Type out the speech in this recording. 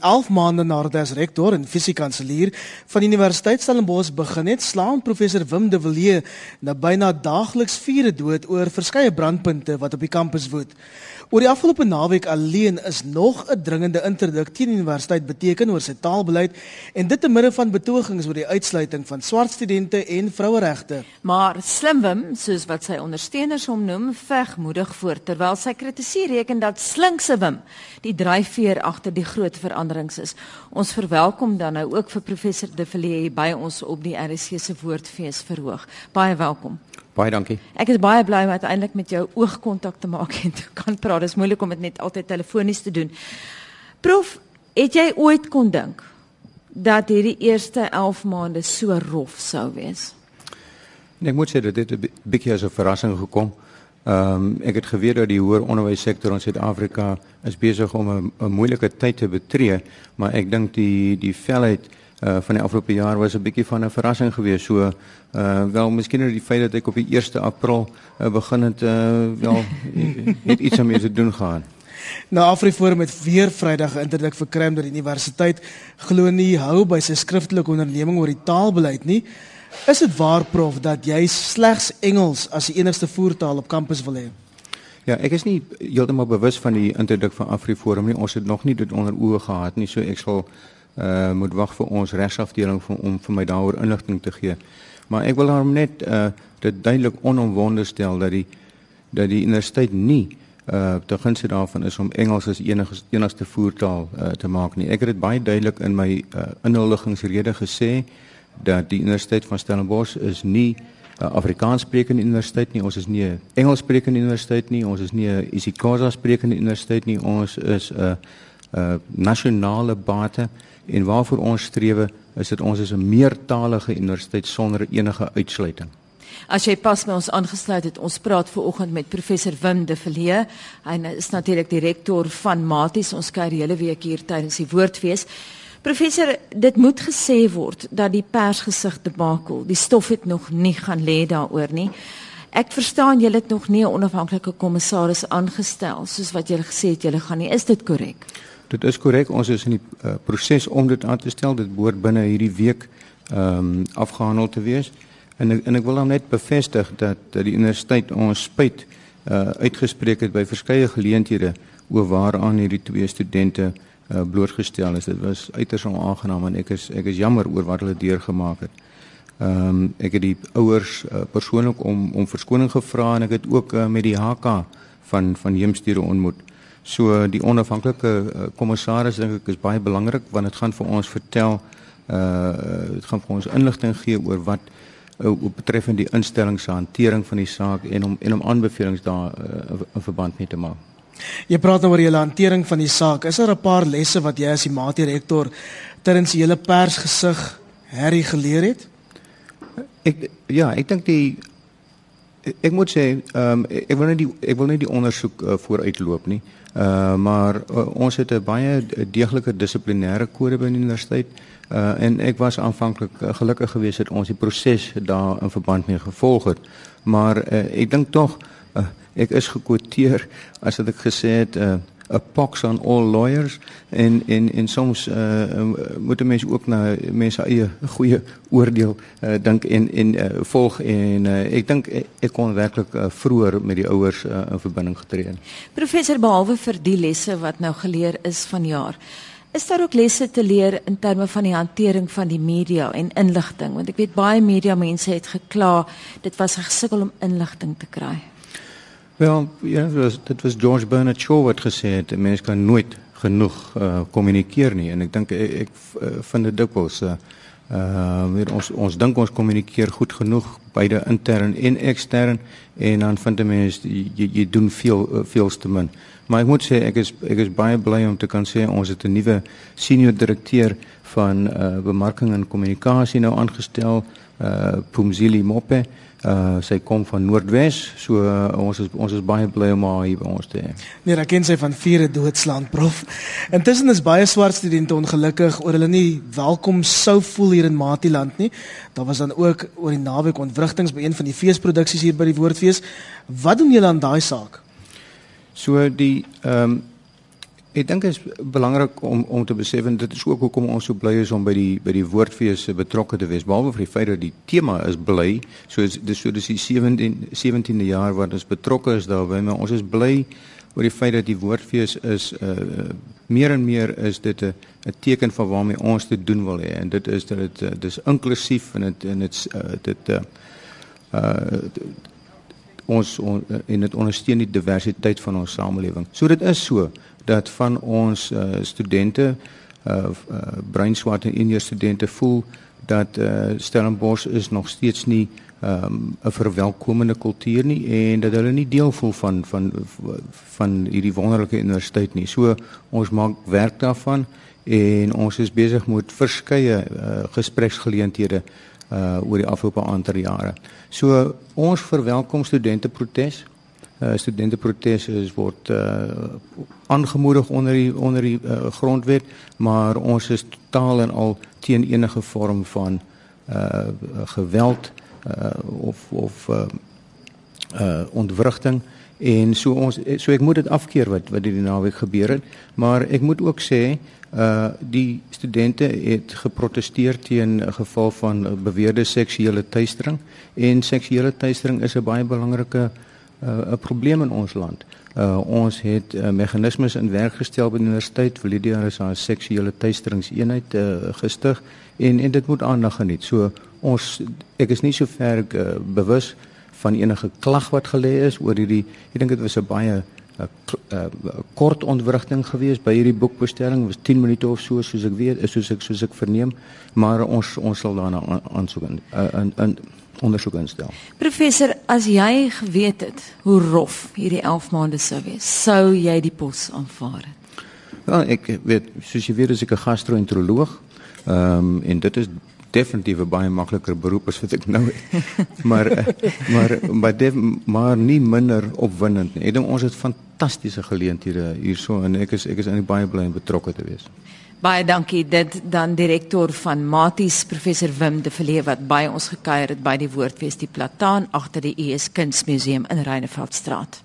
11 maande nadat hy as rektor en fisiekanselier van die Universiteit Stellenbosch begin het, slaan professor Wim de Villiers na byna daagliks vure dood oor verskeie brandpunte wat op die kampus woed. Oor die afgelope naweek alleen is nog 'n dringende interdik teen die universiteit beteken oor sy taalbeleid en dit te midde van betogings oor die uitsluiting van swart studente en vroueregte. Maar Slimwim, soos wat sy ondersteuners hom noem, veg moedig voort terwyl sy kritiseer reken dat slinkse Wim die dryfveer agter die groot veranderings is. Ons verwelkom dan nou ook vir professor De Villiers by ons op die RC se woordfees verhoog. Baie welkom. Baie dankie. Ek is baie bly om uiteindelik met jou oogkontak te maak en te kan praat. Dit is moeilik om dit net altyd telefonies te doen. Prof, het jy ooit kon dink dat hierdie eerste 11 maande so rof sou wees? Nee, ek moet sê dat dit 'n bietjie as 'n verrassing gekom. Ehm um, ek het geweet dat die hoër onderwyssektor in Suid-Afrika is besig om 'n moeilike tyd te betree, maar ek dink die die velheid uh van die afgelope jaar was 'n bietjie van 'n verrassing geweest. So uh wel miskien oor die feit dat ek op die 1 April uh, begin het uh wel het iets om te doen gaan. Nou Afriforum het weer Vrydag geïnterdik vir krim dat die universiteit glo nie hou by sy skriftelike onderneming oor die taalbeleid nie. Is dit waar prof dat jy slegs Engels as die enigste voertaal op kampus wil hê? Ja, ek is nie heeltemal bewus van die interdik van Afriforum nie. Ons het nog nie dit onder oë gehad nie, so ek sal uh moet wag vir ons regsafdeling om om vir my daaroor inligting te gee. Maar ek wil daarom net uh dit duidelik onomwonde stel dat die dat die universiteit nie uh te gunste daarvan is om Engels as enige enigste voertaal uh, te maak nie. Ek het dit baie duidelik in my uh, inhuldigingsrede gesê dat die universiteit van Stellenbosch is nie 'n uh, Afrikaans sprekende universiteit nie. Ons is nie 'n Engels sprekende universiteit nie. Ons is nie 'n isiXhosa sprekende universiteit nie. Ons is 'n uh, uh, nasionale bate en waarvoor ons streef is dit ons is 'n meertalige universiteit sonder enige uitsluiting. As jy pas by ons aangesluit het, ons praat ver oggend met professor Wim de Villiers. Hy is natuurlik direkteur van Maties. Ons kuier die hele week hier tydens die woordfees. Professor, dit moet gesê word dat die persgesig debakel, die stof het nog nie gaan lê daaroor nie. Ek verstaan julle het nog nie 'n onafhanklike kommissaris aangestel soos wat julle gesê het julle gaan nie. Is dit korrek? Dit is korrek. Ons is in die uh, proses om dit aan te stel. Dit behoort binne hierdie week ehm um, afgehandel te wees. En ek, en ek wil dan net bevestig dat dat die universiteit ons spyt uh, uitgespreek het by verskeie geleenthede oor waaraan hierdie twee studente uh, blootgestel is. Dit was uiters onaangenaam en ek is ek is jammer oor wat hulle deurgemaak het. Ehm um, ek het die ouers uh, persoonlik om om verskoning gevra en ek het ook uh, met die HK van van Heemstede ontmoet. So die onafhanklike uh, kommissaris dink ek is baie belangrik want dit gaan vir ons vertel uh dit gaan vir ons inligting gee oor wat uh, betreffend die instelling se hantering van die saak en om en om aanbevelings daar uh, in verband mee te maak. Jy praat nou oor die hantering van die saak. Is daar 'n paar lesse wat jy as die maatie rektor tydens die hele persgesig herrie geleer het? Ek ja, ek dink die ek moet sê, ehm um, ek wil net die ek wil net die ondersoek uh, vooruitloop nie. Uh maar uh, ons het 'n baie deeglike dissiplinêre kode by die universiteit. Uh en ek was aanvanklik uh, gelukkig geweest dat ons die proses daar in verband mee gevolg het. Maar uh, ek dink tog uh, ek is gekwoteer as wat ek gesê het uh a pox on all lawyers en en en soms uh, moet mense ook na mense eie goeie oordeel uh, dink en en uh, volg en uh, ek dink ek kon werklik uh, vroeër met die ouers uh, in verbinding getree. Professor behalwe vir die lesse wat nou geleer is vanjaar Is daar ook lesse te leer in terme van die hantering van die media en inligting want ek weet baie media mense het gekla dit was 'n gesukkel om inligting te kry. Wel, ja, dit was, dit was George Bernard Shaw wat gesê het 'n mens kan nooit genoeg uh, kommunikeer nie en ek dink ek, ek uh, vind dit dikwels uh, uh ons ons dink ons kommunikeer goed genoeg beide intern en ekstern en dan vind 'n mens jy jy doen veel veel te min. Maar ek moet sê ek is ek is baie bly om te kan sê ons het 'n nuwe senior direkteur van uh bemarking en kommunikasie nou aangestel, uh Pumzili Mope. Uh sy kom van Noordwes, so uh, ons is ons is baie bly om haar hier by ons te hê. Nee, ek ken sy van Viere Doodsland, prof. Intussen is baie swart studente ongelukkig oor hulle nie welkom sou voel hier in Matiland nie. Daar was dan ook oor die naweek ontwrigtings by een van die feesproduksies hier by die Woordfees. Wat doen julle aan daai saak? So die ehm um, Ek dink dit is belangrik om om te besef en dit is ook hoekom ons so bly is om by die by die woordfees betrokke te wees. Behalwe vir die feit dat die tema is bly, so is dis so dis die 17 17de jaar wat ons betrokke is daarbey, maar ons is bly oor die feit dat die woordfees is uh meer en meer is dit 'n 'n teken van waarmee ons te doen wil hê en dit is dat dit uh, dis inklusief en dit en dit uh, dit uh, uh ons on, en dit ondersteun die diversiteit van ons samelewing. So dit is so dat van ons uh, studente uh, uh breinswart en indiër studente voel dat uh Stellenbosch is nog steeds nie um, 'n verwelkomende kultuur nie en dat hulle nie deel voel van van van hierdie wonderlike universiteit nie. So ons maak werk daarvan en ons is besig met verskeie uh, gespreksgeleenthede uh oor die afgelope aantal jare. So ons verwelkom studente protes. Uh, studente protes is word uh aangemoedig onder die onder die uh, grondwet, maar ons is totaal en al teen enige vorm van uh geweld uh, of of uh, uh ontwrigting. En so ons so ek moet dit afkeer wat wat hierdie naweek gebeur het. Maar ek moet ook sê uh die studente het geprotesteer teen 'n geval van beweerde seksuele teistering. En seksuele teistering is 'n baie belangrike uh 'n probleem in ons land. Uh ons het uh, meganismes in werk gestel by die universiteit. Validia is haar seksuele teistringseenheid uh, gestig en en dit moet aandag geniet. So ons ek is nie so ver uh, bewus van enige klag wat gelê is oor hierdie ek dink dit was 'n baie 'n uh, uh, kort ontwrigting geweest by hierdie boekbestelling was 10 minute of so soos ek weet is soos ek soos ek verneem maar ons ons sal daarna aansoek in in in ondersoek instel. Professor, as jy geweet het hoe rof hierdie 11 maande sou wees, sou jy die pos aanvaar het? Ja, ek weet soos jy weet as ek 'n gastro-enteroloog ehm um, en dit is definitief 'n baie makliker beroep as wat ek nou het. maar eh, maar maar def, maar nie minder opwindend nie. Ek dink ons het fantastiese geleenthede hierso en ek is ek is eintlik baie bly om betrokke te wees. Baie dankie dit dan direkteur van Maties professor Wim de Villiers wat by ons gekuier het by die Woordfees die Plataan agter die US Kunsmuseum in Reineveldstraat.